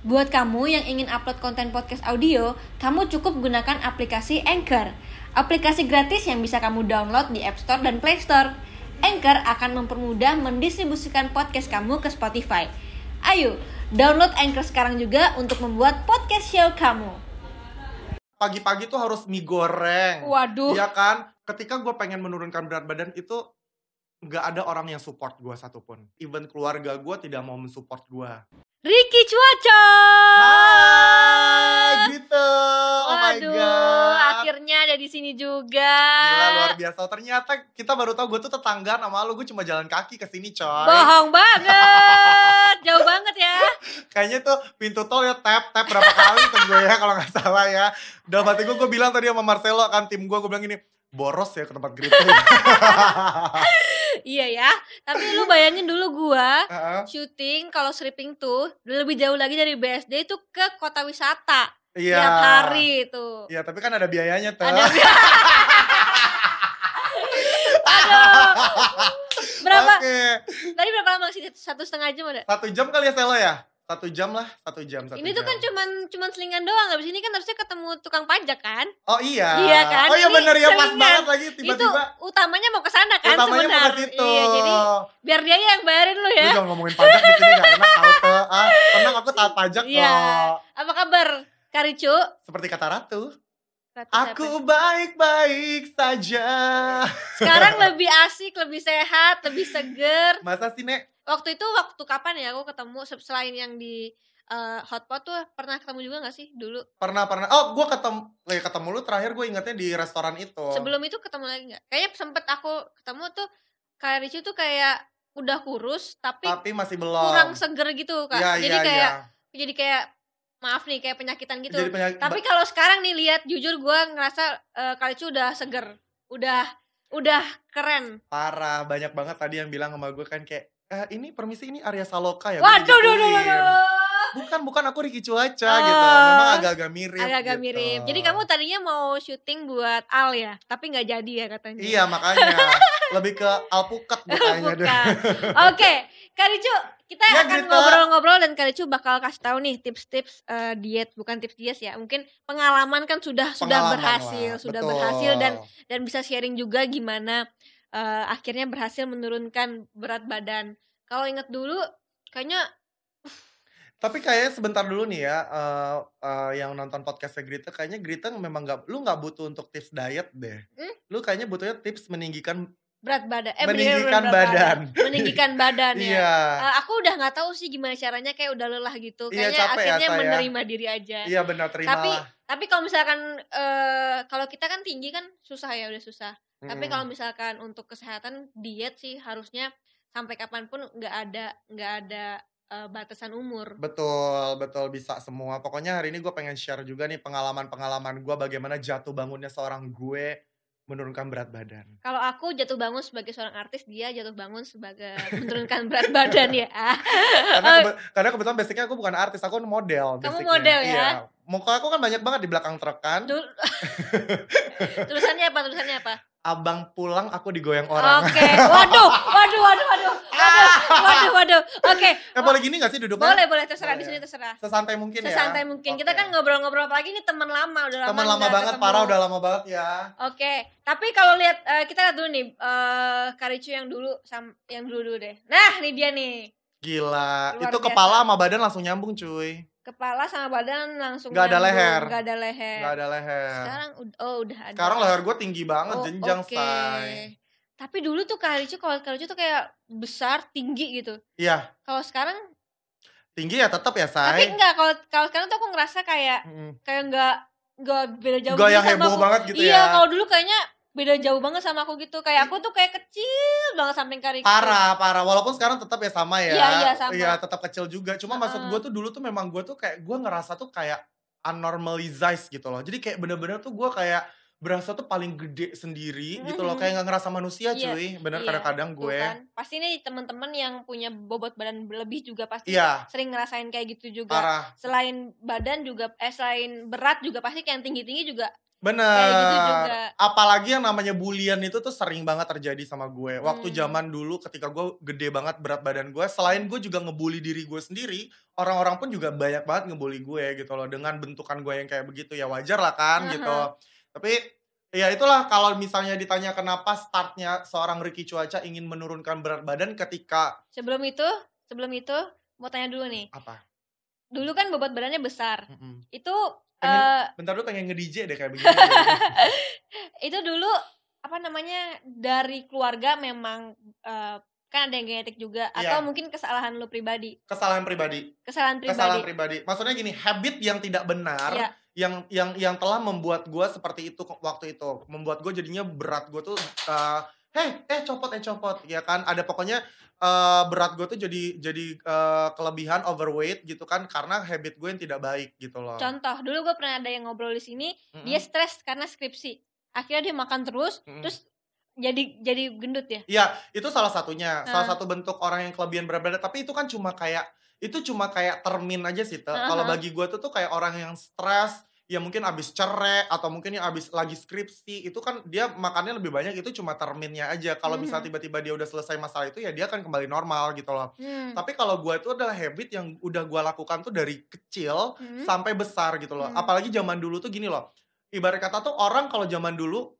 Buat kamu yang ingin upload konten podcast audio, kamu cukup gunakan aplikasi Anchor. Aplikasi gratis yang bisa kamu download di App Store dan Play Store. Anchor akan mempermudah mendistribusikan podcast kamu ke Spotify. Ayo, download Anchor sekarang juga untuk membuat podcast show kamu. Pagi-pagi tuh harus mie goreng. Waduh. Iya kan? Ketika gue pengen menurunkan berat badan itu nggak ada orang yang support gue satupun. Even keluarga gue tidak mau mensupport gue. Ricky Cuaca. Hai, gitu. Oh my god. akhirnya ada di sini juga. Gila luar biasa. Ternyata kita baru tahu gue tuh tetangga sama lu. Gue cuma jalan kaki ke sini, coy. Bohong banget. Jauh banget ya. Kayaknya tuh pintu tol ya tap tap berapa kali ke gue ya kalau nggak salah ya. Dalam hati gue gue bilang tadi sama Marcelo kan tim gue gue bilang gini boros ya ke tempat greeting. iya ya. Tapi lu bayangin dulu gua Heeh. syuting kalau stripping tuh lebih jauh lagi dari BSD itu ke kota wisata Iya. tiap hari itu. Iya, tapi kan ada biayanya tuh. Ada Aduh. Berapa? Oke. Tadi berapa lama sih? Satu setengah jam ada? Satu jam kali ya Selo ya? Satu jam lah, satu jam, satu Ini tuh jam. kan cuman cuman selingan doang. Abis ini kan harusnya ketemu tukang pajak kan? Oh iya. Iya kan? Oh iya bener ya pas banget lagi Itu tiba-tiba. utamanya mau ke sana kan Utamanya mau ke situ. Iya, jadi biar dia yang bayarin lu Lu ya. jangan ngomongin pajak di sini gak enak tuh. Ah, tenang aku taat pajak Iya. kok. Apa kabar? Karicu? Seperti kata Ratu. Ratu? Aku baik-baik saja. Sekarang lebih asik, lebih sehat, lebih seger. Masa sih, Nek? Waktu itu waktu kapan ya aku ketemu se- selain yang di eh, hotpot tuh pernah ketemu juga gak sih dulu? Pernah pernah. Oh, gua ketemu eh, ketemu lu terakhir gue ingetnya di restoran itu. Sebelum itu ketemu lagi nggak? Kayaknya sempet aku ketemu tuh kayak Ricu tuh kayak udah kurus tapi, Tapi masih belum. kurang seger gitu kak. Iya, jadi iya, kayak iya. jadi kayak maaf nih kayak penyakitan gitu. Jadi penyakit. Tapi kalau sekarang nih lihat jujur gua ngerasa eh, Karicu udah seger, udah udah keren. parah, banyak banget tadi yang bilang sama gue kan kayak eh, ini permisi ini Arya Saloka ya. Waduh, duh, duh, duh. Bukan, bukan aku Ricky Cuaca Oh. gitu. Memang agak-agak mirip. agak-agak gitu. mirip. Jadi kamu tadinya mau syuting buat Al ya, tapi nggak jadi ya katanya. Iya makanya lebih ke alpukat gue kayaknya deh. Oke, Karicu, kita Ya, akan Grita. ngobrol-ngobrol dan Karicu bakal kasih tahu nih tips-tips eh, diet, bukan tips diet ya. Mungkin pengalaman kan sudah sudah Pengalaman berhasil, lah, sudah betul. berhasil dan dan bisa sharing juga gimana eh, akhirnya berhasil menurunkan berat badan. Kalau inget dulu, kayaknya Tapi kayaknya sebentar dulu nih ya, eh, eh, yang nonton podcastnya Grita, kayaknya Grita memang nggak, lu nggak butuh untuk tips diet deh. Hmm? Lu kayaknya butuhnya tips meninggikan, berat badan, eh Meninggikan berat badan. meninggikan badan ya. iya, Eh, aku udah nggak tahu sih gimana caranya kayak udah lelah gitu. Iya, Kayaknya capek ya akhirnya saya. menerima diri aja. iya benar terima Tapi lah. tapi kalau misalkan eh kalau kita kan tinggi kan susah ya udah susah. Tapi Mm. kalau misalkan untuk kesehatan diet sih harusnya sampai kapan pun nggak ada nggak ada eh, batasan umur. Betul, betul bisa semua. Pokoknya hari ini gue pengen share juga nih pengalaman-pengalaman gue bagaimana jatuh bangunnya seorang gue menurunkan berat badan. Kalau aku jatuh bangun sebagai seorang artis, dia jatuh bangun sebagai menurunkan berat badan ya. Karena, kebe- karena kebetulan basicnya aku bukan artis, aku model. Kamu basicnya. model ya? Iya. Muka aku kan banyak banget di belakang truk kan. Dul- tulisannya apa? Tulisannya apa? Abang pulang aku digoyang orang. Oke. Waduh, waduh, waduh, waduh. Waduh, waduh, waduh. Oke. Eh boleh gini gak sih duduknya? Boleh, boleh terserah di sini terserah. Sesantai mungkin ya. Sesantai mungkin. Kita Oke. kan ngobrol-ngobrol apalagi ini teman lama, udah lama. Teman lama banget, ketemu. parah udah lama banget ya. Oke, tapi kalau lihat eh, kita lihat dulu nih eh Karicu yang dulu sam yang dulu dulu deh. Nah, ini dia nih. Gila, Luar itu biasa. kepala sama badan langsung nyambung cuy. Kepala sama badan langsung Nggak ada nyambung, leher. nggak ada leher. Gak ada leher. Sekarang oh udah ada. Sekarang leher gue tinggi banget, Oh, jenjang oke. say. Tapi dulu tuh Karicu kalau Karicu tuh kayak besar, tinggi gitu. Iya, Kalau sekarang tinggi ya tetap ya tapi say. enggak kalau kalau sekarang tuh aku ngerasa kayak Mm. kayak enggak enggak beda jauh Gak gitu yang heboh aku. banget gitu iya, ya. kalau dulu kayaknya beda jauh banget sama aku gitu. Kayak aku tuh kayak kecil banget samping Karicu. Parah, parah. Walaupun sekarang tetap ya sama ya. Iya, iya, sama. Iya, tetap kecil juga. Cuma maksud Heeh. gue tuh dulu tuh memang gue tuh kayak gue ngerasa tuh kayak unnormalized gitu loh. Jadi kayak bener-bener tuh gue kayak berasa tuh paling gede sendiri gitu loh. Kayak gak ngerasa manusia Iya, cuy. Bener iya, kadang-kadang Tuh gue. kan. Pasti nih teman-teman yang punya bobot badan lebih juga pasti Iya, sering ngerasain kayak gitu juga. parah. Selain badan juga eh selain berat juga pasti kayak yang tinggi-tinggi juga Bener. Kayak gitu juga. Apalagi yang namanya bulian itu tuh sering banget terjadi sama gue. Waktu Hmm. zaman dulu ketika gue gede banget berat badan gue, selain gue juga ngebully diri gue sendiri, orang-orang pun juga banyak banget ngebully gue gitu loh. Dengan bentukan gue yang kayak begitu ya wajar lah kan Aha. gitu. Tapi ya itulah kalau misalnya ditanya kenapa startnya seorang Ricky Cuaca ingin menurunkan berat badan ketika Sebelum itu, sebelum itu mau tanya dulu nih. apa? Dulu kan bobot badannya besar. Mm-mm. Itu Pengen- eh, Bentar dulu pengen nge-DJ deh kayak begini. itu dulu apa namanya dari keluarga memang eh, kan ada yang genetik juga Iya. atau mungkin kesalahan lu pribadi Kesalahan pribadi. kesalahan pribadi kesalahan pribadi. Maksudnya gini, habit yang tidak benar Iya. yang yang yang telah membuat gue seperti itu waktu itu, membuat gue jadinya berat gue tuh eh heh eh copot eh copot ya kan ada pokoknya eh, berat gue tuh jadi jadi eh, kelebihan overweight gitu kan karena habit gue yang tidak baik gitu loh. contoh dulu gue pernah ada yang ngobrol di sini Mm-mm. dia stres karena skripsi akhirnya dia makan terus Mm-mm. terus jadi jadi gendut ya Iya, itu salah satunya. Salah Ah. satu bentuk orang yang kelebihan berat badan, tapi itu kan cuma kayak itu cuma kayak termin aja sih, Te. Kalau Aha. bagi gue tuh tuh kayak orang yang stres, ya mungkin abis cerai atau mungkin yang abis lagi skripsi, itu kan dia makannya lebih banyak itu cuma terminnya aja. Kalau misal Mhm. tiba-tiba dia udah selesai masalah itu ya dia akan kembali normal gitu loh. Hmm. Tapi kalau gue itu adalah habit yang udah gue lakukan tuh dari kecil Hmm. sampai besar gitu loh. Hmm. Apalagi zaman dulu tuh gini loh. Ibarat kata tuh orang kalau zaman dulu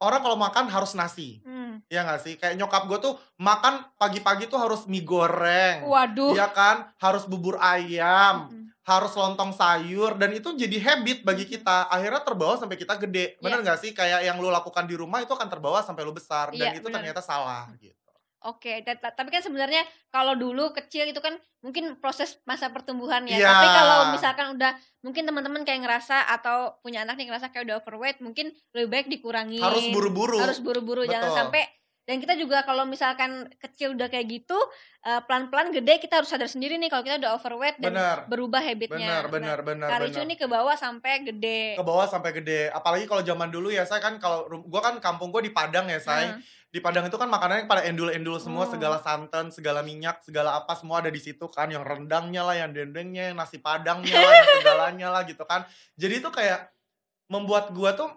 orang kalau makan harus nasi. Hmm. Ya nggak sih? Kayak nyokap gue tuh makan pagi-pagi tuh harus mie goreng. waduh Iya kan? Harus bubur ayam, Mm-mm. Harus lontong sayur dan itu jadi habit bagi kita. Akhirnya terbawa sampai kita gede. Bener nggak sih? Kayak yang lu lakukan di rumah itu akan terbawa sampai lu besar dan Iya, itu bener. ternyata salah gitu. Oke, ta- tapi kan sebenarnya kalau dulu kecil itu kan mungkin proses masa pertumbuhan ya. Iya. Tapi kalau misalkan udah mungkin teman-teman kayak ngerasa atau punya anak nih ngerasa kayak udah overweight, mungkin lebih baik dikurangin. Harus buru-buru. Harus buru-buru jangan sampai dan kita juga kalau misalkan kecil udah kayak gitu eh, pelan-pelan gede kita harus sadar sendiri nih kalau kita udah overweight dan Bener. berubah habitnya. Benar, benar, benar, Karicu ini ke bawah sampai gede. Ke bawah sampai gede. Apalagi kalau zaman dulu ya, saya kan kalau gua kan kampung gua di Padang ya, say. Nah, Di Padang itu kan makanannya pada endul-endul semua, Hmm. segala santan, segala minyak, segala apa semua ada di situ kan, yang rendangnya lah, yang dendengnya, yang nasi padangnya lah, yang segalanya lah gitu kan. Jadi itu kayak membuat gua tuh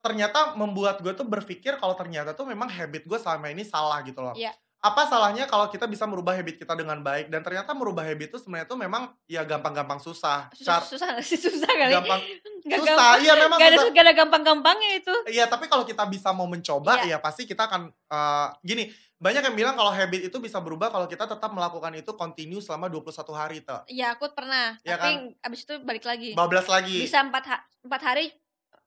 ternyata membuat gue tuh berpikir kalau ternyata tuh memang habit gue selama ini salah gitu loh. Iya. Apa salahnya kalau kita bisa merubah habit kita dengan baik dan ternyata merubah habit itu sebenarnya tuh memang ya gampang-gampang susah. susah, Car- susah susah kali. gampang Nggak susah, iya memang Gak ada, susah. gak ada gampang-gampangnya itu. Iya, tapi kalau kita bisa mau mencoba, Iya. ya pasti kita akan eh, gini. Banyak yang bilang kalau habit itu bisa berubah kalau kita tetap melakukan itu continue selama 21 hari, tuh. Ya aku pernah, Iya tapi abis itu balik lagi. Bablas lagi. Bisa empat ha- empat hari,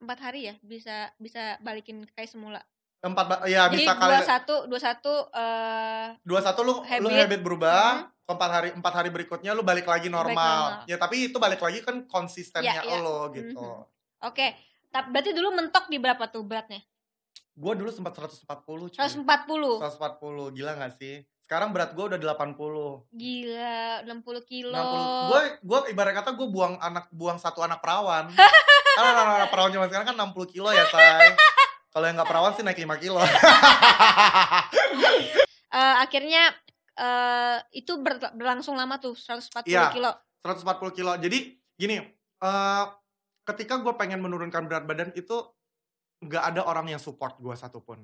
empat hari ya bisa bisa balikin kayak semula. Empat ya Jadi bisa kali dua satu dua satu eh dua satu lu lu habit. habit berubah, Mhm. empat hari empat hari berikutnya lu balik lagi normal. normal. Ya tapi itu balik lagi kan konsistennya Iya, iya. lo gitu. Mhm. oke. Tapi berarti dulu mentok di berapa tuh beratnya? Gua dulu sempat 140 cuy. 140. 140 gila gak sih? Sekarang berat gua udah 80. Gila, 60 kilo. 60 gue gue ibarat kata gue buang anak buang satu anak perawan kan anak, anak perawan zaman sekarang kan 60 kilo ya say kalau yang nggak perawan sih naik 5 kilo. Eh, akhirnya eh itu ber- berlangsung lama tuh 140 Iya. kilo. 140 kilo. Jadi gini eh ketika gue pengen menurunkan berat badan itu nggak ada orang yang support gue satupun.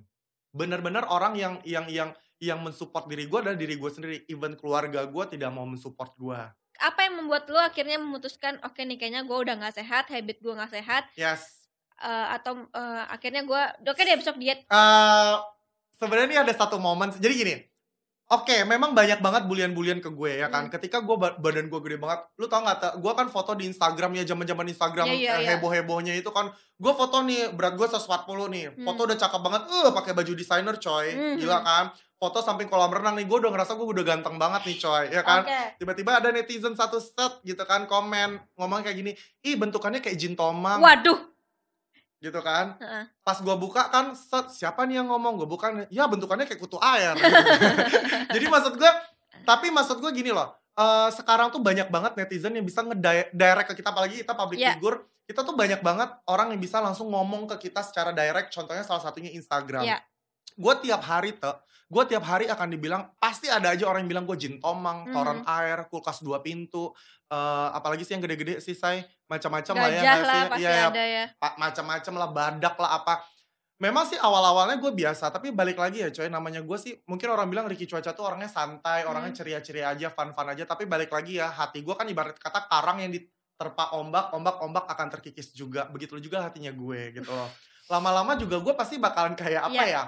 Bener-bener orang yang yang yang yang mensupport diri gue adalah diri gue sendiri. Even keluarga gue tidak mau mensupport gue Apa yang membuat lu akhirnya memutuskan oke nih kayaknya gue udah nggak sehat, habit gue nggak sehat, yes eh, atau eh, akhirnya gue oke deh besok diet. eh sebenarnya ini ada satu momen jadi gini Oke, memang banyak banget bulian-bulian ke gue ya kan. Hmm. Ketika gue ba- badan gue gede banget, lu tau gak? Gue kan foto di Instagram ya, zaman-zaman Instagram Iya, iya, iya. heboh-hebohnya itu kan. Gue foto nih, berat gue 140 nih. Hmm. Foto udah cakep banget, eh pakai baju desainer coy, Hmm. gila kan? Foto samping kolam renang nih, gue udah ngerasa gue udah ganteng banget nih coy, ya kan? Oke. Tiba-tiba ada netizen satu set gitu kan komen ngomong kayak gini, ih bentukannya kayak Jin Tomang, Waduh. gitu kan? Heeh. pas gua buka kan set siapa nih yang ngomong gue bukan ya bentukannya kayak kutu air jadi maksud gua tapi maksud gua gini loh eh, sekarang tuh banyak banget netizen yang bisa ngedirect ke kita apalagi kita public Iya. figure kita tuh banyak banget orang yang bisa langsung ngomong ke kita secara direct contohnya salah satunya Instagram Iya. Gue tiap hari tuh gue tiap hari akan dibilang pasti ada aja orang yang bilang gue jin tomang, toren Mhm. air, kulkas dua pintu, eh, apalagi sih yang gede-gede sih say macam-macam lah ya lah pasti ya, ada ya. macam-macam lah badak lah apa. Memang sih awal-awalnya gue biasa, tapi balik lagi ya coy, namanya gue sih mungkin orang bilang Ricky Cuaca tuh orangnya santai, orangnya Hmm. ceria-ceria aja, fun-fun aja, tapi balik lagi ya hati gue kan ibarat kata karang yang diterpa ombak, ombak-ombak akan terkikis juga. Begitu juga hatinya gue gitu loh. Lama-lama juga gue pasti bakalan kayak apa Iya. ya?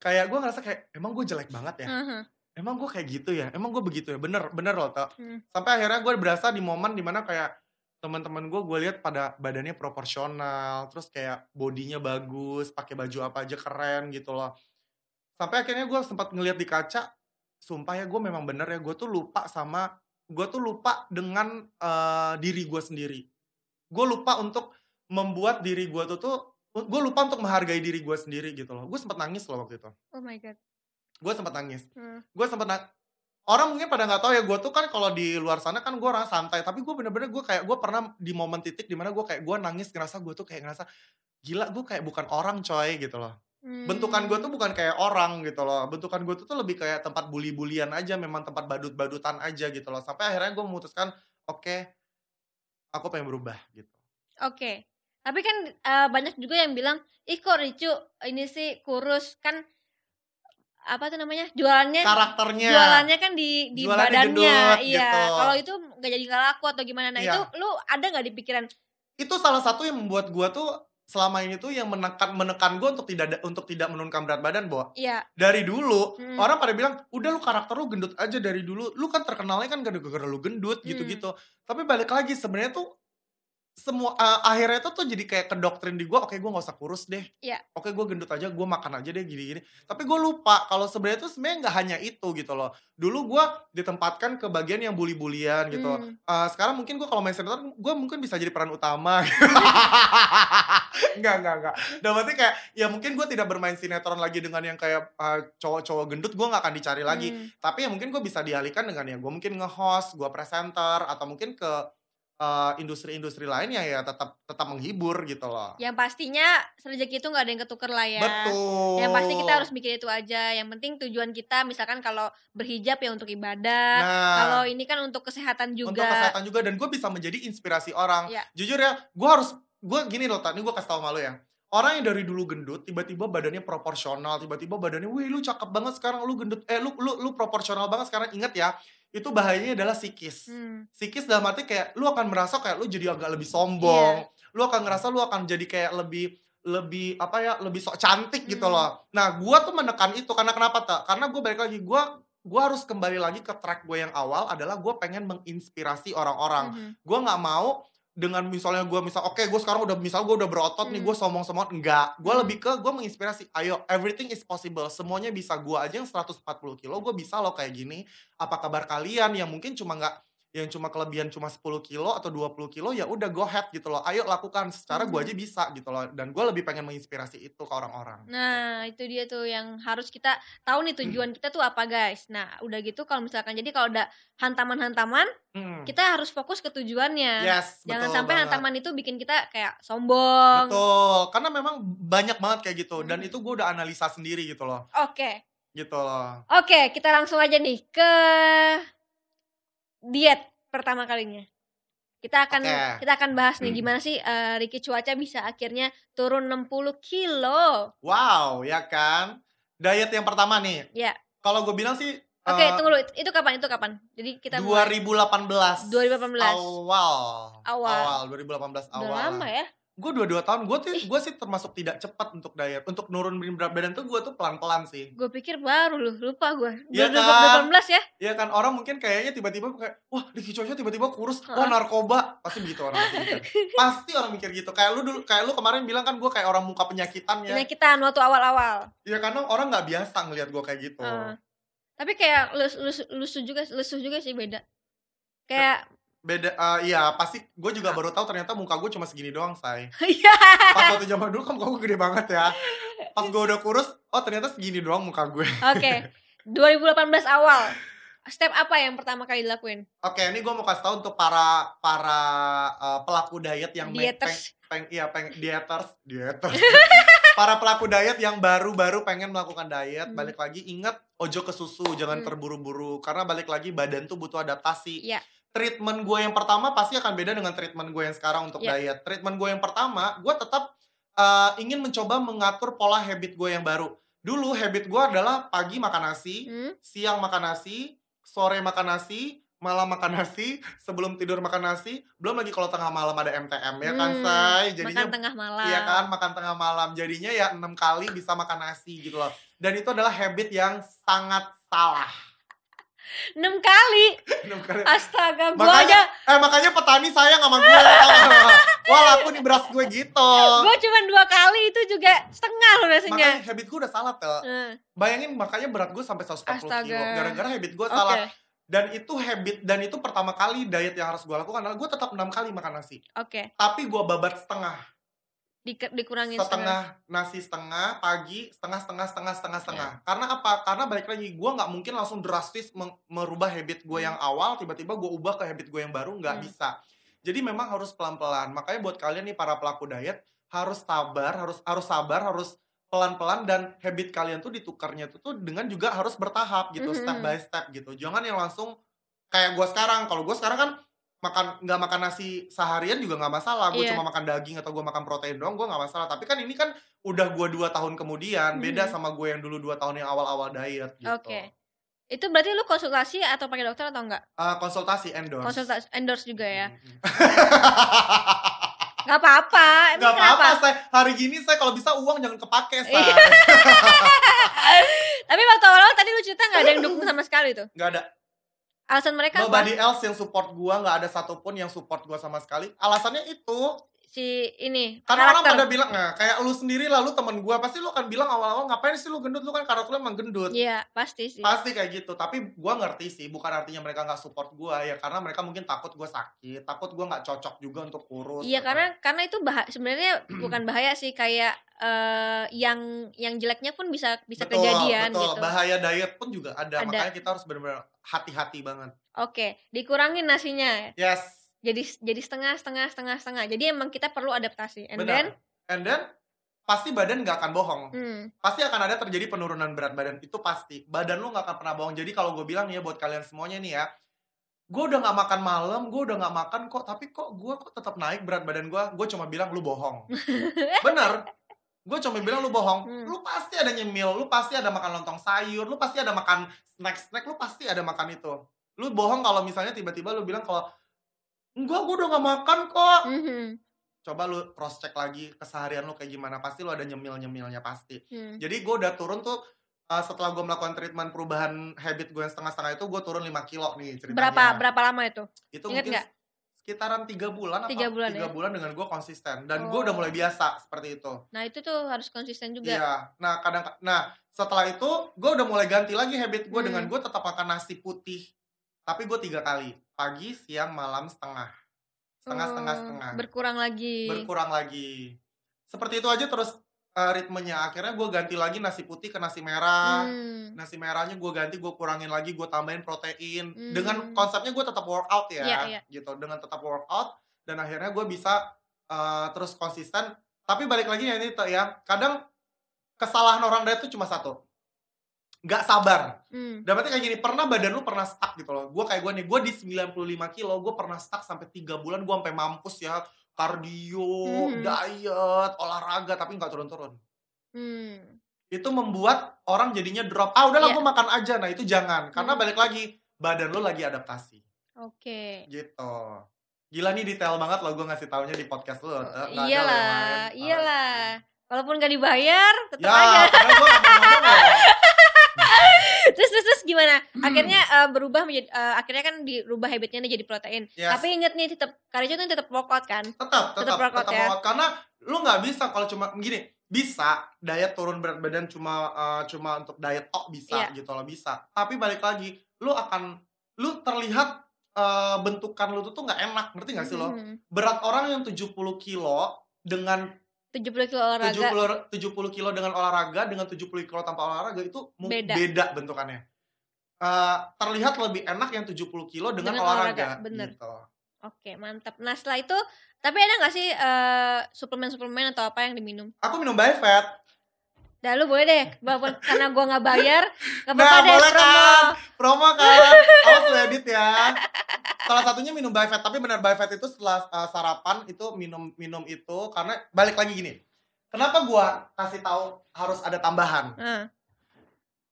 Kayak gue ngerasa kayak emang gue jelek banget ya. Mhm. Emang gue kayak gitu ya? Emang gue begitu ya? Bener, bener loh, Tok. Hmm. Sampai akhirnya gue berasa di momen di mana kayak teman-teman gue, gue lihat pada badannya proporsional, terus kayak bodinya bagus, pakai baju apa aja keren gitu loh. Sampai akhirnya gue sempat ngeliat di kaca, sumpah ya gue memang bener ya, gue tuh lupa sama, gue tuh lupa dengan eh, diri gue sendiri. Gue lupa untuk membuat diri gue tuh tuh, gue lupa untuk menghargai diri gue sendiri gitu loh. Gue sempat nangis loh waktu itu. Oh my god. Gue sempat nangis Hmm. gue sempet na- orang mungkin pada nggak tahu ya gue tuh kan kalau di luar sana kan gue orang santai tapi gue bener-bener gue kayak gue pernah di momen titik di mana gue kayak gue nangis ngerasa gue tuh kayak ngerasa gila gue kayak bukan orang coy gitu loh bentukan gue tuh Hmm. bukan kayak orang gitu loh bentukan gue tuh tuh lebih kayak tempat bully-bulian aja memang tempat badut-badutan aja gitu loh sampai akhirnya gue memutuskan oke aku pengen berubah gitu Oke. Tapi kan eh, banyak juga yang bilang, ih kok Ricu ini sih kurus kan apa tuh namanya jualannya karakternya jualannya kan di di Jualannya badannya gendut, iya gitu. kalau itu nggak jadi nggak laku atau gimana nah Iya. itu lu ada nggak di pikiran itu salah satu yang membuat gue tuh selama ini tuh yang menekan menekan gue untuk tidak da- untuk tidak menurunkan berat badan Bo. iya dari dulu Hmm. orang pada bilang udah lu karakter lu gendut aja dari dulu lu kan terkenalnya kan gara-gara lu gendut Hmm. gitu-gitu tapi balik lagi sebenarnya tuh semua uh, akhirnya tuh tuh jadi kayak ke doktrin di gua oke gua nggak usah kurus deh Iya. oke gua gendut aja gua makan aja deh gini-gini tapi gue lupa kalau sebenarnya tuh sebenarnya nggak hanya itu gitu loh dulu gua ditempatkan ke bagian yang bully-bulian gitu Hmm. Uh, sekarang mungkin gue kalau main sinetron gue mungkin bisa jadi peran utama Enggak, enggak, enggak. Dan berarti kayak ya mungkin gue tidak bermain sinetron lagi dengan yang kayak uh, cowok-cowok gendut gue nggak akan dicari lagi. Hmm. Tapi ya mungkin gue bisa dialihkan dengan ya gue mungkin nge-host, gue presenter atau mungkin ke uh, industri-industri lainnya ya tetap tetap menghibur gitu loh. yang pastinya rezeki itu nggak ada yang ketuker lah ya Betul. yang pasti kita harus mikir itu aja yang penting tujuan kita misalkan kalau berhijab ya untuk ibadah Nah, kalau ini kan untuk kesehatan juga untuk kesehatan juga dan gue bisa menjadi inspirasi orang. Iya. Jujur ya, gue harus gue gini loh, tadi gue kasih tau malu ya. Orang yang dari dulu gendut, tiba-tiba badannya proporsional, tiba-tiba badannya, wih lu cakep banget sekarang, lu gendut, eh lu lu lu proporsional banget sekarang. Ingat ya, itu bahayanya adalah psikis. Hmm. Psikis dalam arti kayak lu akan merasa kayak lu jadi agak lebih Iya. sombong, lu akan ngerasa lu akan jadi kayak lebih lebih apa ya lebih sok cantik gitu Hmm. loh. Nah, gua tuh menekan itu karena kenapa tak? Karena gue balik lagi, gua gua harus kembali lagi ke track gue yang awal adalah gue pengen menginspirasi orang-orang. Mhm. Gue nggak mau dengan misalnya gue misal oke gue sekarang udah misal gue udah berotot nih Hmm. gue sombong-sombong enggak gue Hmm. lebih ke gue menginspirasi ayo everything is possible semuanya bisa gue aja yang 140 kilo gue bisa loh kayak gini apa kabar kalian yang mungkin cuma nggak yang cuma kelebihan cuma 10 kilo atau 20 kilo ya udah go ahead gitu loh ayo lakukan secara gue Mhm. aja bisa gitu loh dan gue lebih pengen menginspirasi itu ke orang-orang Nah, itu dia tuh yang harus kita tahu nih tujuan kita tuh apa, guys. Nah, udah gitu kalau misalkan jadi kalau ada hantaman-hantaman, Hmm. kita harus fokus ke tujuannya. yes Jangan betul sampai banget. hantaman itu bikin kita kayak sombong. betul karena memang banyak banget kayak gitu dan Hmm. itu gue udah analisa sendiri gitu loh Oke. gitu loh Oke, kita langsung aja nih ke diet pertama kalinya. Kita akan Oke. kita akan bahas nih Hmm. gimana sih eh, Ricky Cuaca bisa akhirnya turun 60 kilo. Wow, ya kan? Diet yang pertama nih. Ya. Kalau gue bilang sih Oke, eh, tunggu dulu. Itu, kapan? Itu kapan? Jadi kita mulai. 2018. 2018. Awal. Awal. Awal 2018 awal. Udah lama ya? Gue dua dua tahun. Gue tuh gue sih termasuk tidak cepat untuk diet. Untuk nurunin berat badan tuh gue tuh pelan-pelan sih. Gue pikir baru loh, lupa gue. Iya 2018 ya? Ya kan orang mungkin kayaknya tiba-tiba kayak wah Ricky Coco tiba-tiba kurus, wah Heeh. narkoba. Pasti begitu orang mikir. Pasti orang mikir gitu. Kayak lu dulu kayak lu kemarin bilang kan gue kayak orang muka penyakitan ya. Penyakitan waktu awal-awal. Ya karena orang nggak biasa ngelihat gue kayak gitu. Heeh. Tapi kayak lusuh, lusuh, lusuh juga lusuh juga sih beda. Kayak Beda eh, iya pasti gue juga baru tahu ternyata muka gue cuma segini doang, say. iya. pas waktu zaman dulu kan muka gue gede banget ya pas gue udah kurus oh ternyata segini doang muka gue Oke. 2018 awal. Step apa yang pertama kali dilakuin? oke ini gue mau kasih tahu untuk para para uh, pelaku diet yang Dieters. peng, peng- iya peng dieters dieters para pelaku diet yang baru-baru pengen melakukan diet Hmm. balik lagi ingat ojo ke susu jangan Hmm. terburu-buru karena balik lagi badan tuh butuh adaptasi Iya. Treatment gue yang pertama pasti akan beda dengan treatment gue yang sekarang untuk Iya. diet treatment gue yang pertama gue tetap uh, ingin mencoba mengatur pola habit gue yang baru dulu habit gue adalah pagi makan nasi Hmm? siang makan nasi, sore makan nasi, malam makan nasi, sebelum tidur makan nasi, belum lagi kalau tengah malam ada MTM ya kan, Hmm, say. Jadinya makan tengah malam. iya kan makan tengah malam. Jadinya ya enam kali bisa makan nasi gitu loh. Dan itu adalah habit yang sangat salah. 6 kali. Enam kali. Astaga, gua Makanya- aja Eh makanya petani sayang sama gue. Wah laku nih beras gue gitu. gua cuma dua kali itu juga setengah loh rasanya. Makanya habit gue udah salah tuh. Hmm, Bayangin makanya berat gue sampai 140 kilo. Astaga. Gara-gara habit gue Oke. salah. Dan itu habit dan itu pertama kali diet yang harus gue lakukan adalah gue tetap enam kali makan nasi. Oke, Tapi gue babat setengah, Di, dikurangin setengah. setengah nasi setengah pagi, setengah setengah setengah setengah setengah. Karena apa? Karena balik lagi gue nggak mungkin langsung drastis merubah habit gue yang awal, tiba-tiba gue ubah ke habit gue yang baru nggak Hmm. bisa. Jadi memang harus pelan-pelan. Makanya buat kalian nih para pelaku diet harus sabar, harus harus sabar, harus pelan-pelan dan habit kalian tuh ditukarnya tuh, tuh dengan juga harus bertahap gitu, step Mhm. by step gitu. Jangan yang langsung kayak gue sekarang. Kalau gue sekarang kan makan nggak makan nasi seharian juga nggak masalah. Gue Iya. cuma makan daging atau gue makan protein doang, gue nggak masalah. Tapi kan ini kan udah gue dua tahun kemudian, beda Mhm. sama gue yang dulu dua tahun yang awal-awal diet gitu. Oke. Itu berarti lu konsultasi atau pakai dokter atau enggak? Eh, konsultasi endorse. Konsultasi endorse juga ya. Mhm. Gak apa-apa. Gak apa-apa, saya hari gini saya kalau bisa uang jangan kepake, say. Iya. Tapi waktu awal tadi lu cerita nggak ada yang dukung sama sekali tuh. Gak ada Alasan mereka apa? nobody else yang support gua, nggak ada satupun yang support gua sama sekali. Alasannya itu Si ini Karena orang karakter. pada bilang, nah kayak lu sendiri lalu temen gua pasti lu akan bilang awal-awal ngapain sih lu gendut, lu kan karakter lu emang gendut. Iya, pasti sih. Pasti kayak gitu, tapi gua ngerti sih, bukan artinya mereka nggak support gua ya karena mereka mungkin takut gua sakit, takut gua nggak cocok juga untuk kurus. Iya gitu. karena karena itu bah sebenarnya bukan bahaya sih kayak eh, yang yang jeleknya pun bisa bisa betul, kejadian betul. gitu. Bahaya diet pun juga ada, Ada. makanya kita harus benar-benar hati-hati banget. Oke, dikurangin nasinya. Yes, Jadi jadi setengah setengah setengah setengah. Jadi emang kita perlu adaptasi. And then benar. And then pasti badan nggak akan bohong. hmm, pasti akan ada terjadi penurunan berat badan itu pasti badan lu nggak akan pernah bohong jadi kalau gue bilang nih ya buat kalian semuanya nih ya gue udah nggak makan malam gue udah nggak makan kok tapi kok gue kok tetap naik berat badan gue gue cuma bilang lu bohong bener gue cuma bilang lu bohong Hmm. lu pasti ada nyemil lu pasti ada makan lontong sayur lu pasti ada makan snack snack lu pasti ada makan itu lu bohong kalau misalnya tiba-tiba lu bilang kalau enggak gue udah nggak makan kok mhm, coba lu cross check lagi keseharian lu kayak gimana pasti lu ada nyemil nyemilnya pasti hmm. jadi gue udah turun tuh uh, setelah gue melakukan treatment perubahan habit gue yang setengah-setengah itu gue turun 5 kilo nih ceritanya. Berapa berapa lama itu? Itu ingat mungkin nggak? sekitaran tiga bulan Tiga apa bulan tiga ya? bulan dengan gue konsisten dan gue udah Oh. mulai biasa seperti itu. Nah itu tuh harus konsisten juga. Iya. Nah kadang nah setelah itu gue udah mulai ganti lagi habit gue Hmm. dengan gue tetap makan nasi putih tapi gue tiga kali pagi siang malam setengah setengah setengah Oh, setengah Berkurang lagi. berkurang lagi. Seperti itu aja terus uh, ritmenya. Akhirnya gue ganti lagi nasi putih ke nasi merah. Hmm, Nasi merahnya gue ganti, gue kurangin lagi, gue tambahin protein. Hmm. Dengan konsepnya gue tetap workout ya, Iya, iya. gitu. Dengan tetap workout dan akhirnya gue bisa uh, terus konsisten. Tapi balik lagi ya ini ya, kadang kesalahan orang diet itu cuma satu, nggak sabar. hmm. Berarti kayak gini, pernah badan lu pernah stuck gitu loh. Gue kayak gue nih, gue di 95 kilo, gue pernah stuck sampai 3 bulan, gue sampai mampus ya. Kardio, Mhm. diet, olahraga, tapi nggak turun-turun. Hmm. Itu membuat orang jadinya drop. Ah udahlah Iya. gue makan aja. Nah itu jangan. Karena Hmm. balik lagi, badan lu lagi adaptasi. Oke. Gitu. Gila nih detail banget loh gue ngasih taunya di podcast lu. Eh, iyalah, iyalah. Walaupun gak dibayar, tetap Ya, aja. karena gue ngomong loh. terus terus terus gimana? Hmm. Akhirnya eh, berubah menjadi eh, akhirnya kan dirubah habitnya nih jadi protein. Yes. Tapi inget nih tetap Karijo tuh tetap workout kan? tetap Tetap tetap workout tetap ya? workout. karena lu nggak bisa kalau cuma gini bisa diet turun berat badan cuma eh, cuma untuk diet tok bisa Iya. gitu loh bisa tapi balik lagi lu akan lu terlihat eh, bentukan lu tuh tuh nggak enak ngerti nggak sih lo Mhm. berat orang yang 70 kilo dengan 70 kilo olahraga. 70 70 kilo dengan olahraga dengan 70 kilo tanpa olahraga itu Beda. beda bentukannya Eh, terlihat lebih enak yang 70 kilo dengan, Dengan olahraga, olahraga, bener. gitu. Oke, mantap. Nah, setelah itu tapi ada nggak sih eh, suplemen-suplemen atau apa yang diminum? aku minum Bifat Dah lu boleh deh, karena gua nggak bayar, nggak Nah, apa-apa deh boleh promo. kan? Promo kan? Awas lu edit ya. Salah satunya minum Bifet, tapi benar Bifet itu setelah uh, sarapan itu minum minum itu karena balik lagi gini. Kenapa gua kasih tahu harus ada tambahan? Heeh.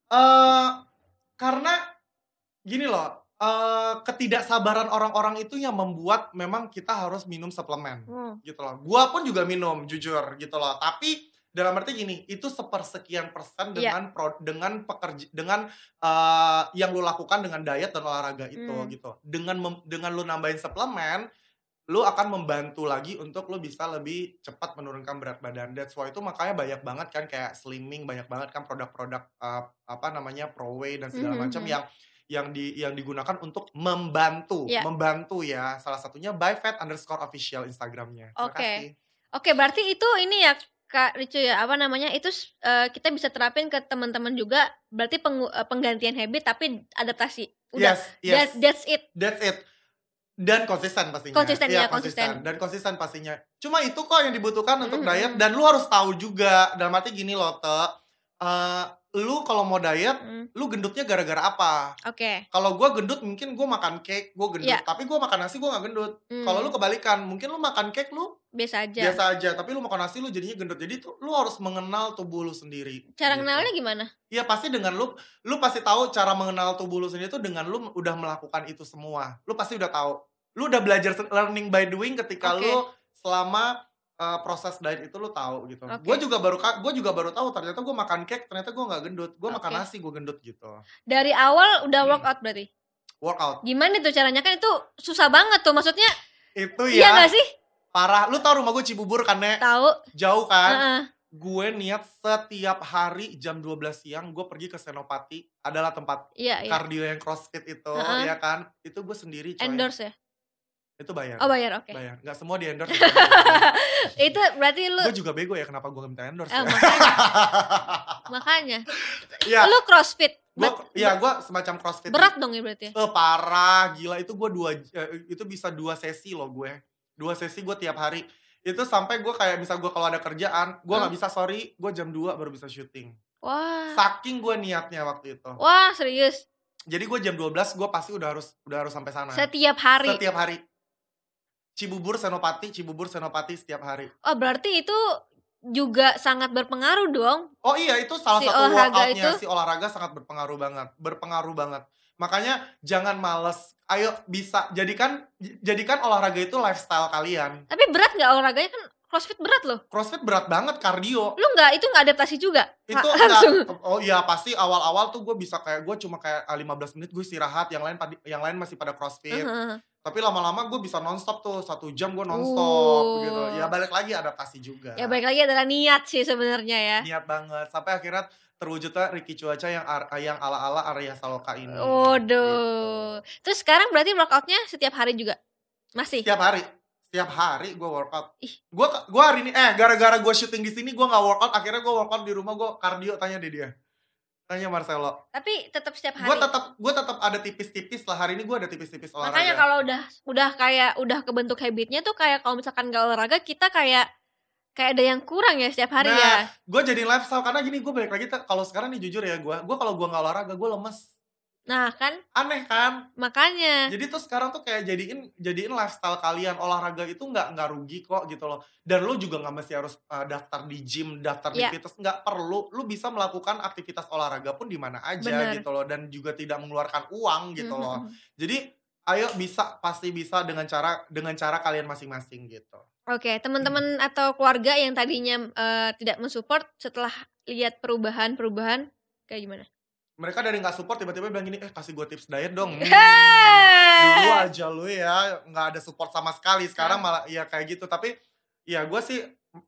eh karena gini loh, eh ketidaksabaran orang-orang itu yang membuat memang kita harus minum suplemen Hmm. gitu loh. Gua pun juga minum jujur gitu loh. Tapi dalam arti gini, itu sepersekian persen Iya. dengan pro- dengan pekerja dengan eh, yang lu lakukan dengan diet dan olahraga itu Hmm. gitu. Dengan mem- dengan lu nambahin suplemen, lu akan membantu lagi untuk lu bisa lebih cepat menurunkan berat badan. That's why itu makanya banyak banget kan kayak slimming, banyak banget kan produk-produk eh, apa namanya pro whey dan segala Mhm, macam mhm. yang yang di yang digunakan untuk membantu, Iya. membantu ya. Salah satunya by fat underscore official Instagramnya. Terima Oke. kasih. Oke, berarti itu ini ya Kak Ricu ya, apa namanya? Itu eh, kita bisa terapin ke teman-teman juga. Berarti pengu- eh, penggantian habit tapi adaptasi. Udah. Yes, yes. That- that's it. That's it. Dan konsisten pastinya. Konsisten, Iya, ya, konsisten. Dan konsisten pastinya. Cuma itu kok yang dibutuhkan untuk Mhm. diet dan lu harus tahu juga. Dalam arti gini loh, Te. Eh, lu kalau mau diet, Hmm, lu gendutnya gara-gara apa? Oke. Kalau gua gendut mungkin gua makan cake, gua gendut. Iya. Tapi gua makan nasi gua gak gendut. Hmm, Kalau lu kebalikan, mungkin lu makan cake lu biasa aja. biasa aja, tapi lu makan nasi lu jadinya gendut. Jadi tuh lu harus mengenal tubuh lu sendiri. Cara gitu. kenalnya gimana? Iya pasti dengan lu, lu pasti tahu cara mengenal tubuh lu sendiri itu dengan lu udah melakukan itu semua. Lu pasti udah tahu. Lu udah belajar learning by doing ketika Oke. lu selama uh, proses diet itu lu tahu gitu. Oke. Gue juga baru gue juga baru tahu ternyata gue makan cake ternyata gue nggak gendut. Gue makan Oke. nasi gue gendut gitu. Dari awal udah Hmm. workout berarti. Workout Gimana tuh caranya kan itu susah banget tuh. Maksudnya itu iya ya gak sih? parah. Lu tahu rumah gue Cibubur kan Nek? Tahu. Jauh kan? Heeh. Gue niat setiap hari jam 12 siang gue pergi ke Senopati adalah tempat Iya, iya. kardio yang crossfit itu Heeh. ya kan itu gue sendiri coy Endorse ya? Itu bayar. Oh bayar, oke. bayar. Nggak semua di endorse. Itu berarti lu gue juga bego ya kenapa gue minta endorse eh, ya. makanya. Makanya. Ya lu crossfit. Gue ya gue semacam crossfit. Berat dong ya berarti ya? eh parah gila. Itu gue dua eh, itu bisa dua sesi loh gue. Dua sesi gue tiap hari. Itu sampai gue kayak misal gue kalau ada kerjaan gue nggak Hmm. bisa sorry gue jam 2 baru bisa syuting. Wah. Saking gue niatnya waktu itu. Wah serius? Jadi gue jam 12 gue pasti udah harus udah harus sampai sana. Setiap hari? Setiap hari Cibubur Senopati Cibubur Senopati setiap hari oh berarti itu juga sangat berpengaruh dong Oh iya itu salah Si satu olahraga workoutnya itu? si olahraga sangat berpengaruh banget, berpengaruh banget. Makanya jangan males, ayo bisa jadikan jadikan olahraga itu lifestyle kalian. tapi berat nggak olahraganya kan crossfit berat loh Crossfit berat banget kardio. lu nggak itu nggak adaptasi juga Itu Ha- enggak, langsung oh iya pasti awal-awal tuh gue bisa kayak gue cuma kayak ah, 15 menit gue istirahat, yang lain yang lain masih pada crossfit. Heeh. Tapi lama-lama gue bisa nonstop tuh satu jam gue nonstop Uh. gitu. Ya balik lagi adaptasi juga. ya baik lagi adalah niat sih sebenarnya ya Niat banget sampai akhirnya terwujudnya Ricky Cuaca yang ar- yang ala-ala Arya Saloka ini. Waduh. Gitu. Terus sekarang berarti workoutnya setiap hari juga? Masih? Setiap hari. Setiap hari gue workout. Gue gua hari ini eh gara-gara gue syuting di sini gue nggak workout, akhirnya gue workout di rumah gue kardio tanya deh dia. Tanya Marcelo. Tapi tetap setiap Gue hari. tetap gue tetap ada tipis-tipis lah hari ini gue ada tipis-tipis olahraga. Makanya kalau udah udah kayak udah kebentuk habitnya tuh kayak kalau misalkan gak olahraga kita kayak kayak ada yang kurang ya setiap hari Nah, ya. gue jadi lifestyle karena gini gue balik lagi kalau sekarang nih jujur ya gue, gue kalau gue nggak olahraga gue lemes. Nah kan Aneh kan? makanya. Jadi tuh sekarang tuh kayak jadiin jadiin lifestyle kalian olahraga itu nggak nggak rugi kok gitu loh. Dan lu juga nggak mesti harus uh, daftar di gym, daftar di Iya. fitness nggak perlu. Lu bisa melakukan aktivitas olahraga pun di mana aja Bener. gitu loh dan juga tidak mengeluarkan uang gitu Mhm, loh. mhm. Jadi ayo bisa pasti bisa dengan cara dengan cara kalian masing-masing gitu. Oke, teman-teman atau keluarga yang tadinya eh, tidak mensupport setelah lihat perubahan-perubahan kayak gimana? Mereka dari nggak support tiba-tiba bilang gini, eh kasih gue tips diet dong. Hmm, dulu aja lu ya nggak ada support sama sekali sekarang malah ya kayak gitu tapi ya gue sih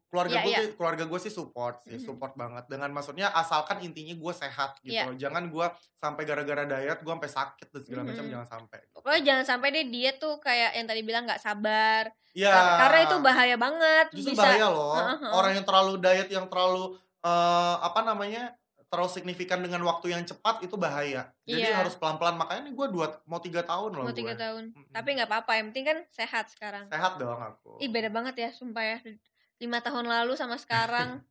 keluarga Iya, gue sih- keluarga gue sih support sih Mhm. support banget dengan maksudnya asalkan intinya gue sehat gitu loh. jangan gue sampai gara-gara diet gue sampai sakit dan segala macam Mhm. jangan sampai Pokoknya jangan sampai deh dia tuh kayak yang tadi bilang nggak sabar. ya Karena itu bahaya banget. justru bisa bahaya loh Heeh, heeh. orang yang terlalu diet yang terlalu eh, apa namanya terlalu signifikan dengan waktu yang cepat itu bahaya jadi Iya. harus pelan-pelan makanya ini gue dua mau tiga tahun loh mau tiga gue tahun. Mm-mm. Tapi nggak apa-apa, yang penting kan sehat sekarang. sehat dong aku Ih beda banget ya, sumpah ya. Lima tahun lalu sama sekarang.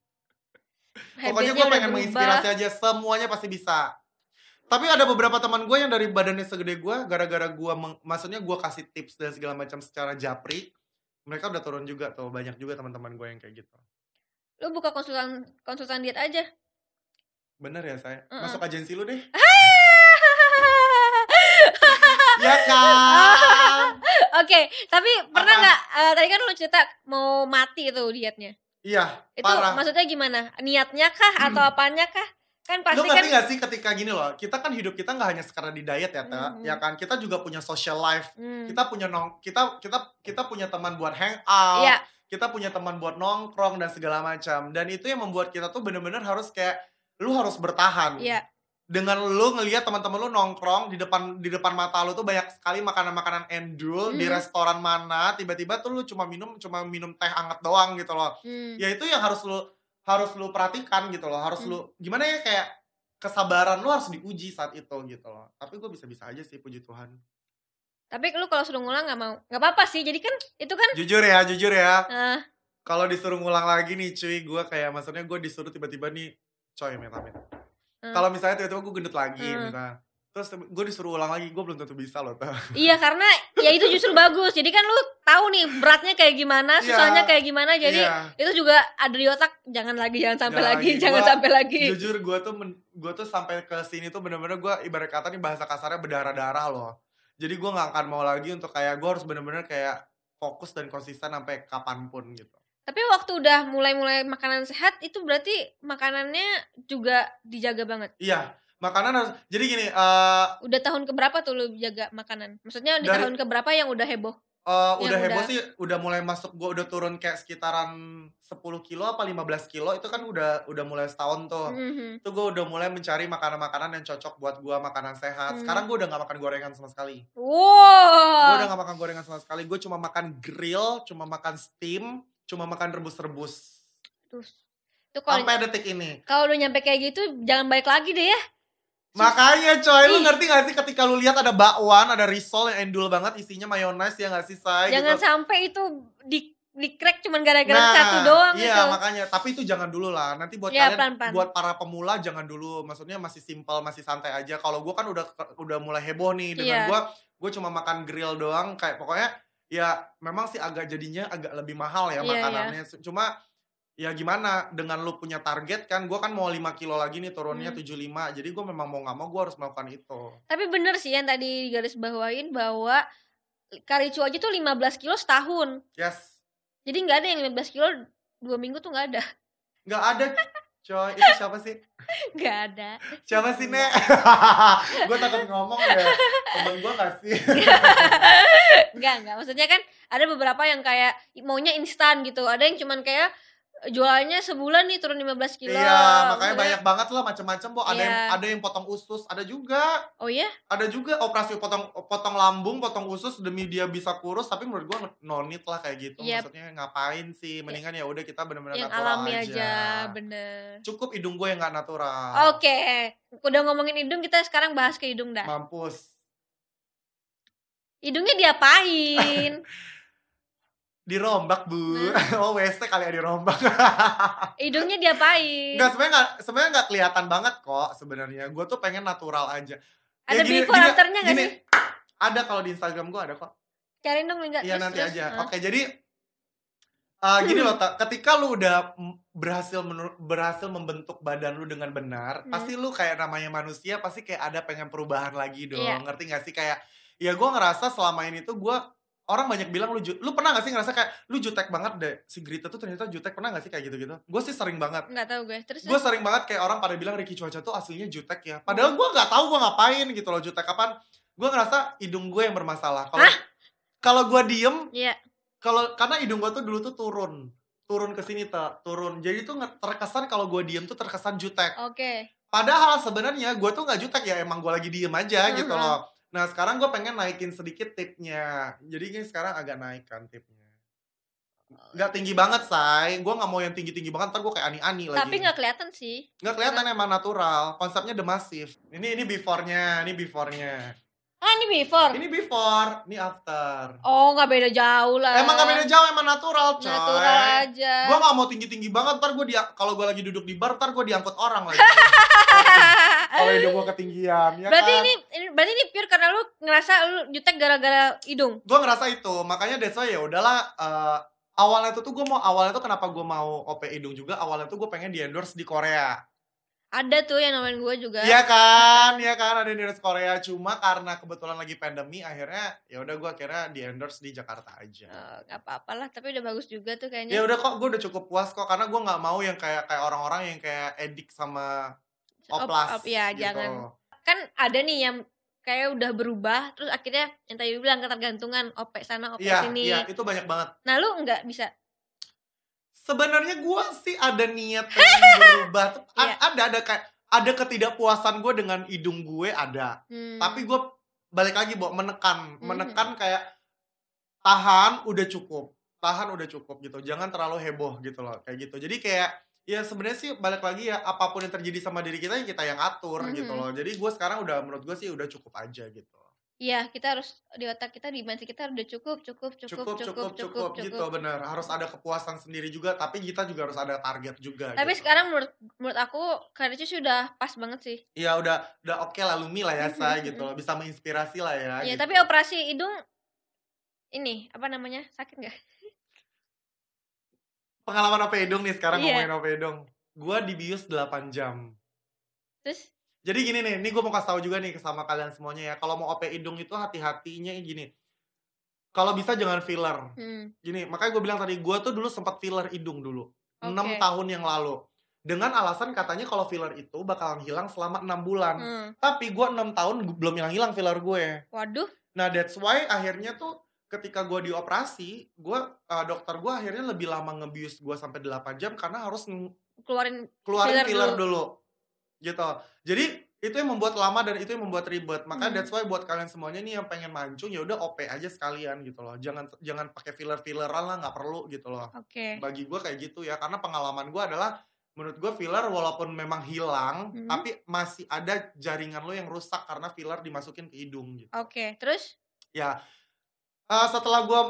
Pokoknya gue pengen berubah. menginspirasi aja semuanya pasti bisa. Tapi ada beberapa teman gue yang dari badannya segede gue, gara-gara gue, maksudnya gue kasih tips dan segala macam secara japri, mereka udah turun juga tuh, banyak juga teman-teman gue yang kayak gitu. Lu buka konsultan konsultan diet aja. Bener ya saya? Mm-mm. Masuk agensi lu deh. ya kan? Oke, tapi pernah nggak? eh, tadi kan lu cerita mau mati itu dietnya. Iya, Itu parah. maksudnya gimana? Niatnya kah atau apanya kah? Kan Lu pasti kan ngerti gak sih ketika gini loh, kita kan hidup kita nggak hanya sekarang di diet ya, Ta, Mhm. ya kan? Kita juga punya social life. Hmm, Kita punya nong, kita kita kita punya teman buat hangout. Iya. kita punya teman buat nongkrong dan segala macam dan itu yang membuat kita tuh bener-bener harus kayak lu harus bertahan Iya. dengan lu ngelihat teman-teman lu nongkrong di depan di depan mata lu tuh banyak sekali makanan-makanan endul di Mhm. restoran mana tiba-tiba tuh lu cuma minum cuma minum teh hangat doang gitu loh Hmm. ya itu yang harus lu harus lu perhatikan gitu loh harus Hmm. lu gimana ya kayak kesabaran lu harus diuji saat itu gitu loh tapi gue bisa-bisa aja sih puji Tuhan Tapi lu kalau suruh ngulang nggak mau? Nggak apa-apa sih. Jadi kan itu kan jujur ya jujur ya eh, kalau disuruh ngulang lagi nih cuy gue kayak maksudnya gue disuruh tiba-tiba nih coy amit amit Hmm. kalau misalnya tiba-tiba gue gendut lagi Hmm. misalnya terus gue disuruh ulang lagi gue belum tentu bisa loh tuh Iya karena ya itu justru bagus. Jadi kan lu tahu nih beratnya kayak gimana, Iya. susahnya kayak gimana. Jadi Iya. itu juga ada di otak jangan lagi, jangan sampai Jangan lagi, lagi. jangan Gua sampai lagi. jujur gue tuh gue tuh sampai ke sini tuh bener-bener gue ibarat kata nih bahasa kasarnya berdarah-darah loh jadi gue nggak akan mau lagi untuk kayak gue harus bener-bener kayak fokus dan konsisten sampai kapan pun gitu Tapi waktu udah mulai-mulai makanan sehat itu berarti makanannya juga dijaga banget. iya makanan harus jadi gini eh Udah tahun keberapa tuh lu jaga makanan? Maksudnya di Dari- tahun keberapa yang udah heboh? eh, Yang udah heboh udah- sih udah mulai masuk gue udah turun kayak sekitaran 10 kilo apa 15 kilo itu kan udah udah mulai setahun tuh Mhm. itu gue udah mulai mencari makanan-makanan yang cocok buat gue makanan sehat Hmm. sekarang gue udah nggak makan gorengan sama sekali Wow. Gue udah gak makan gorengan sama sekali. Gue cuma makan grill, cuma makan steam, cuma makan rebus-rebus. Terus itu kalau Sampai detik ini. kalau udah nyampe kayak gitu jangan balik lagi deh ya. Makanya coy, lu ngerti gak sih ketika lu lihat ada bakwan, ada risol yang endul banget isinya mayones ya gak sih, say? Jangan gitu. sampai itu di di crack cuman gara-gara Nah, satu doang iya gitu. makanya. Tapi itu jangan dulu lah. Nanti buat Iya, kalian, pelan-pelan. buat para pemula jangan dulu. Maksudnya masih simpel, masih santai aja. Kalau gue kan udah udah mulai heboh nih dengan Iya. gue. Gue cuma makan grill doang. Kayak pokoknya ya memang sih agak jadinya agak lebih mahal ya Iya, makanannya. Cuma ya gimana dengan lu punya target kan gue kan mau 5 kilo lagi nih turunnya Hmm. 75 jadi gue memang mau nggak mau gue harus melakukan itu Tapi bener sih yang tadi garis bawain bahwa karicu aja tuh 15 kilo setahun. yes Jadi nggak ada yang 15 kilo dua minggu tuh nggak ada. nggak ada coy itu siapa sih Nggak ada. siapa sih nek gue takut ngomong ya temen gue gak sih Nggak, nggak. Maksudnya kan ada beberapa yang kayak maunya instan gitu. Ada yang cuman kayak jualannya sebulan nih turun 15 kilo. Iya, makanya Maksudnya- banyak banget lah macam-macam, Bu. Ada yang Iya. ada yang potong usus, ada juga. Oh iya? Ada juga operasi potong potong lambung, potong usus demi dia bisa kurus, tapi menurut gua no need lah kayak gitu. Iya. Maksudnya ngapain sih? Mendingan ya udah kita benar-benar yang natural alami aja. aja, bener. Cukup hidung gue yang nggak natural. Oke, udah ngomongin hidung kita sekarang bahas ke hidung dah. Mampus. Hidungnya diapain? Dirombak, Bu. oh, WC kali ya dirombak. hidungnya diapain? Enggak, sebenarnya enggak sebenarnya enggak kelihatan banget kok sebenarnya. Gue tuh pengen natural aja. Ya Ada gini- before gini- afternya nggak sih? Ada kalau di Instagram gue ada kok. Cariin dong enggak Iya nanti terus. aja. Hah? Oke, jadi uh, gini loh, Ta. ketika lu udah berhasil menur- berhasil membentuk badan lu dengan benar, Hmm. pasti lu kayak namanya manusia pasti kayak ada pengen perubahan lagi dong. Iya. Ngerti gak sih kayak ya gue ngerasa selama ini tuh gue orang banyak bilang lu lu pernah gak sih ngerasa kayak lu jutek banget deh si Grita tuh ternyata jutek. Pernah gak sih kayak gitu-gitu? Gue sih sering banget. Enggak tahu gue. Terus gue sering banget kayak orang pada bilang Ricky Cuaca tuh aslinya jutek ya. Padahal gue nggak tahu gue ngapain gitu loh jutek kapan. Gue ngerasa hidung gue yang bermasalah. Kalau kalau gue diem Iya. kalau karena hidung gue tuh dulu tuh turun. Turun ke sini tak turun. Jadi tuh terkesan kalau gue diem tuh terkesan jutek. Oke. padahal sebenarnya gue tuh nggak jutek ya emang gue lagi diem aja gitu Mhm. loh nah sekarang gue pengen naikin sedikit tipnya. Jadi ini sekarang agak naik kan tipnya. Nggak tinggi banget say gue nggak mau yang tinggi tinggi banget ntar gue kayak ani-ani lagi. Tapi nggak kelihatan sih. nggak kelihatan emang natural. Konsepnya the massive. Ini ini before-nya ini before-nya Ah, ini before. Ini before, ini after. Oh, nggak beda jauh lah. Emang gak beda jauh, emang natural coy. Natural aja. Gue gak mau tinggi-tinggi banget, ntar gue dia kalau gue lagi duduk di bar, ntar gue diangkut orang lagi. kalau hidung gue ketinggian, ya berarti kan? ini, ini berarti ini pure karena lu ngerasa lu jutek gara-gara hidung. Gue ngerasa itu, makanya that's why ya udahlah. eh, awalnya itu tuh gue mau, awalnya tuh kenapa gue mau OP hidung juga, awalnya tuh gue pengen di endorse di Korea. Ada tuh yang namain gue juga. Iya kan, iya kan ada di endorse Korea. Cuma karena kebetulan lagi pandemi, akhirnya ya udah gue akhirnya di endorse di Jakarta aja. Eh, nggak apa-apa lah, tapi udah bagus juga tuh kayaknya. Ya udah kok, gue udah cukup puas kok karena gue nggak mau yang kayak kayak orang-orang yang kayak edik sama Op- oplas. op, ya, gitu. jangan. Kan ada nih yang kayak udah berubah, terus akhirnya yang tadi bilang ketergantungan OP sana, OP Iya, sini. iya itu banyak banget. Nah, lu nggak bisa. Sebenarnya gue sih ada niat pengen berubah. Iya. Ada ada kayak ada ketidakpuasan gue dengan hidung gue ada. Hmm. Tapi gue balik lagi bawa menekan, Mhm. menekan kayak tahan udah cukup, tahan udah cukup gitu. Jangan terlalu heboh gitu loh, kayak gitu. Jadi kayak ya sebenarnya sih balik lagi ya apa pun yang terjadi sama diri kita ya kita yang atur gitu Mhm. loh. Jadi gue sekarang udah menurut gue sih udah cukup aja gitu. Iya, kita harus di otak kita di mindset kita udah cukup, cukup, cukup, Cukup cukup cukup, gitu bener. Harus ada kepuasan sendiri juga, tapi kita juga harus ada target juga. Tapi gitu. sekarang menurut menurut aku karirnya sih udah pas banget sih. ya udah udah oke lah Lumi lah ya saya gitu loh. Bisa menginspirasi lah ya. Iya, gitu. tapi operasi hidung ini apa namanya? Sakit nggak? pengalaman OP hidung nih sekarang Iya. ngomongin OP hidung. Gua dibius 8 jam. Terus Jadi gini nih, ini gue mau kasih tahu juga nih sama kalian semuanya ya. Kalau mau OP hidung itu hati-hatinya gini. Kalau bisa jangan filler. hmm, Gini, makanya gue bilang tadi, gue tuh dulu sempat filler hidung dulu. 6 Oke. tahun yang lalu. Dengan alasan katanya kalau filler itu bakalan hilang selama 6 bulan. hmm. Tapi gue 6 tahun belum hilang-hilang filler gue. Waduh, Nah, that's why akhirnya tuh ketika gue dioperasi, gue uh, dokter gue akhirnya lebih lama ngebius gue sampai 8 jam karena harus keluarin keluarin Filler filler, dulu. dulu. Gitu. Jadi itu yang membuat lama dan itu yang membuat ribet. Makanya Hmm. that's why buat kalian semuanya nih yang pengen mancung ya udah OP aja sekalian gitu loh. Jangan jangan pakai filler-filleran lah nggak perlu gitu loh. Oke. Bagi gue kayak gitu ya karena pengalaman gue adalah menurut gue filler walaupun memang hilang Hmm. tapi masih ada jaringan lo yang rusak karena filler dimasukin ke hidung gitu. Oke, terus Ya eh, setelah gue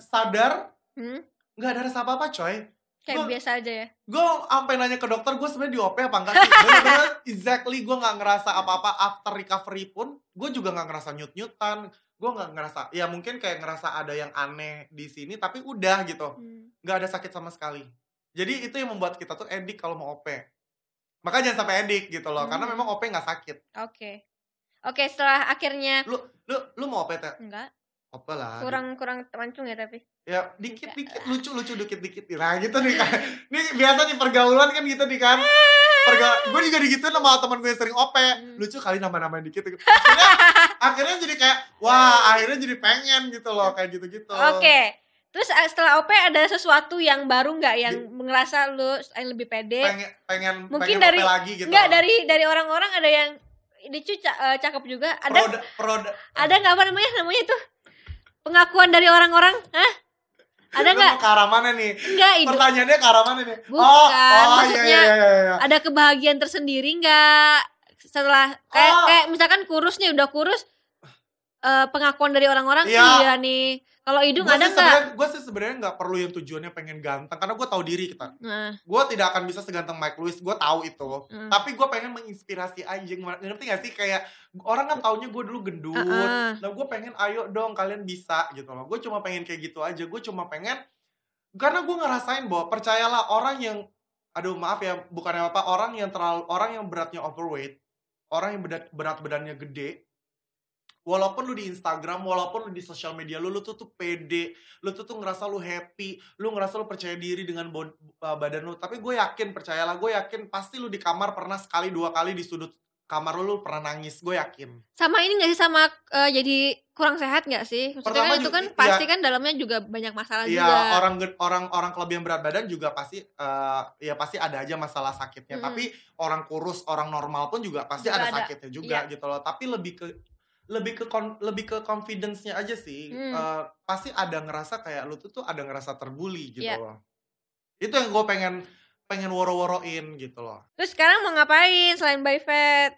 sadar hmm, nggak ada rasa apa-apa coy. Kayak Gua- biasa aja ya. gue sampai nanya ke dokter gue sebenarnya di OP apa enggak sih bener-bener exactly gue nggak ngerasa apa-apa after recovery pun gue juga nggak ngerasa nyut-nyutan gue nggak ngerasa ya mungkin kayak ngerasa ada yang aneh di sini tapi udah gitu Hmm. nggak ada sakit sama sekali jadi itu yang membuat kita tuh edik kalau mau OP makanya jangan sampai edik gitu loh karena Hmm. memang OP nggak sakit Oke. Oke, setelah akhirnya lu lu lu mau OP teh enggak OP lah kurang kurang mancung ya tapi. ya dikit dikit lucu lucu dikit dikit nah gitu nih kan ini biasa nih pergaulan kan gitu nih kan? Perga gue juga digituin sama teman gue yang sering op Hmm. lucu kali nama namain dikit akhirnya akhirnya jadi kayak wah akhirnya jadi pengen gitu loh kayak gitu gitu Oke. Terus eh, setelah OP ada sesuatu yang baru nggak? Yang ngerasa lu yang lebih pede? pengen pengen Mungkin pengen dari- OP lagi gitu. Enggak dari dari orang-orang ada yang ini cu eh, cakep juga. Ada Proda- proda- ada nggak apa namanya namanya itu pengakuan dari orang-orang? Hah? Ada nggak? ke arah mana nih Enggak itu. pertanyaannya ke arah mana nih Bukan, oh oh maksudnya iya iya iya, iya. Ada kebahagiaan tersendiri nggak setelah kayak Oh. kayak misalkan kurus nih udah kurus eh, pengakuan dari orang-orang Iya. iya nih. Kalau hidung Gua ada nggak? sebenarnya gue sih sebenarnya nggak perlu yang tujuannya pengen ganteng karena gue tahu diri kita. Nah, gue tidak akan bisa seganteng Mike Lewis gue tahu itu. Hmm. tapi gue pengen menginspirasi aja ngerti gak sih? Kayak orang kan taunya gue dulu gendut. Uh-uh. nah gue pengen ayo dong kalian bisa gitu loh. Gue cuma pengen kayak gitu aja. Gue cuma pengen karena gue ngerasain bahwa percayalah orang yang aduh maaf ya bukannya apa orang yang terlalu orang yang beratnya overweight orang yang berat berat badannya gede walaupun lu di Instagram, walaupun lu di sosial media lu, lu tuh tuh pede, lu tuh tuh ngerasa lu happy, lu ngerasa lu percaya diri dengan bod- uh, badan lu. Tapi gue yakin, percayalah, gue yakin pasti lu di kamar pernah sekali dua kali di sudut kamar lu, lu pernah nangis, gue yakin. sama ini nggak sih sama eh, jadi kurang sehat nggak sih? Maksudnya Pertama kan itu juga- kan iya. pasti kan dalamnya juga banyak masalah Iya, juga. orang orang orang kelebihan berat badan juga pasti uh, ya pasti ada aja masalah sakitnya. Mm-mm. Tapi orang kurus, orang normal pun juga pasti Juga ada, ada. sakitnya juga gitu loh. Tapi lebih ke lebih ke kon- lebih ke confidence-nya aja sih. Hmm. Uh, pasti ada ngerasa kayak lu tuh tuh ada ngerasa terbully gitu Iya. loh. Itu yang gue pengen pengen woro-woroin gitu loh. Terus sekarang mau ngapain selain body fat?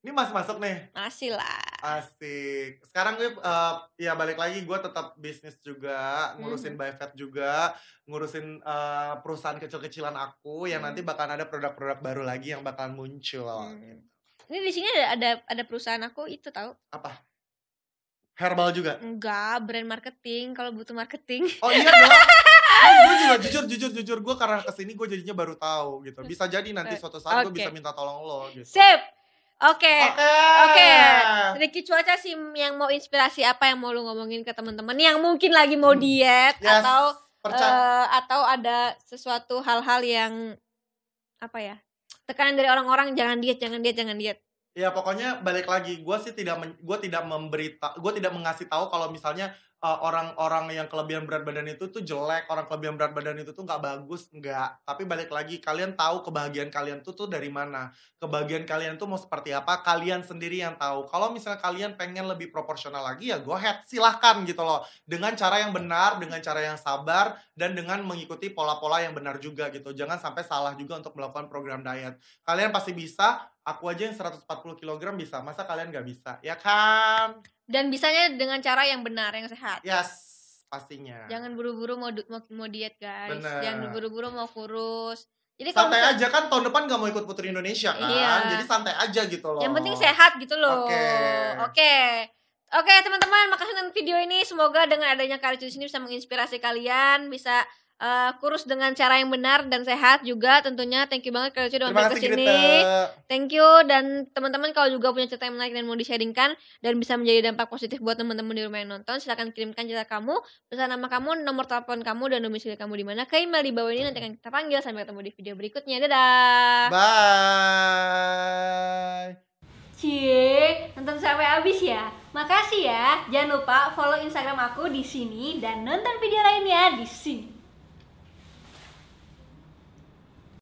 Ini masih masuk nih. Masih lah. Asik. Sekarang gue eh, ya balik lagi gue tetap bisnis juga, ngurusin Mhm. Byfet juga, ngurusin eh, perusahaan kecil-kecilan aku yang Hmm. nanti bakalan ada produk-produk baru lagi yang bakalan muncul. Hmm. Ini di sini ada, ada ada perusahaan aku itu tahu. Apa? Herbal juga? Enggak, brand marketing kalau butuh marketing. Oh iya dong. gue juga jujur jujur jujur gue karena ke sini gue jadinya baru tahu gitu. Bisa jadi nanti suatu saat gue Oke. bisa minta tolong lo gitu. Sip. Oke. Oke. Oke. Ricky Cuaca sih yang mau inspirasi apa yang mau lu ngomongin ke teman-teman yang mungkin lagi mau Hmm. diet Yes, atau percaya. eh, atau ada sesuatu hal-hal yang apa ya? Tekanan dari orang-orang jangan diet, jangan diet, jangan diet. Ya pokoknya balik lagi, gue sih tidak gue tidak memberita, gue tidak mengasih tahu kalau misalnya uh, orang-orang yang kelebihan berat badan itu tuh jelek, orang kelebihan berat badan itu tuh nggak bagus, nggak. Tapi balik lagi, kalian tahu kebahagiaan kalian tuh tuh dari mana, kebahagiaan kalian tuh mau seperti apa, kalian sendiri yang tahu. Kalau misalnya kalian pengen lebih proporsional lagi ya go ahead, silahkan gitu loh. Dengan cara yang benar, dengan cara yang sabar, dan dengan mengikuti pola-pola yang benar juga gitu. Jangan sampai salah juga untuk melakukan program diet. Kalian pasti bisa, aku aja yang 140 kg bisa, masa kalian nggak bisa? Ya kan? Dan bisanya dengan cara yang benar, yang sehat. Yes, pastinya. Jangan buru-buru mau, mau mau diet, guys. Bener. Jangan buru-buru mau kurus. Jadi santai misal- aja kan tahun depan gak mau ikut Putri Indonesia kan? Iya. Jadi santai aja gitu loh. Yang penting sehat gitu loh. Oke. Oke. Oke, teman-teman, makasih nonton video ini. Semoga dengan adanya Karicu sini bisa menginspirasi kalian, bisa eh, kurus dengan cara yang benar dan sehat juga tentunya. Thank you banget Karicu udah Terima mampir ke sini. Thank you dan teman-teman kalau juga punya cerita yang menarik dan mau di-sharingkan dan bisa menjadi dampak positif buat teman-teman di rumah yang nonton, silahkan kirimkan cerita kamu, pesan nama kamu, nomor telepon kamu dan domisili kamu di mana ke email di bawah ini nanti akan kita panggil sampai ketemu di video berikutnya. Dadah. Bye. Cie, nonton sampai habis ya. Makasih ya. Jangan lupa follow Instagram aku di sini dan nonton video lainnya di sini.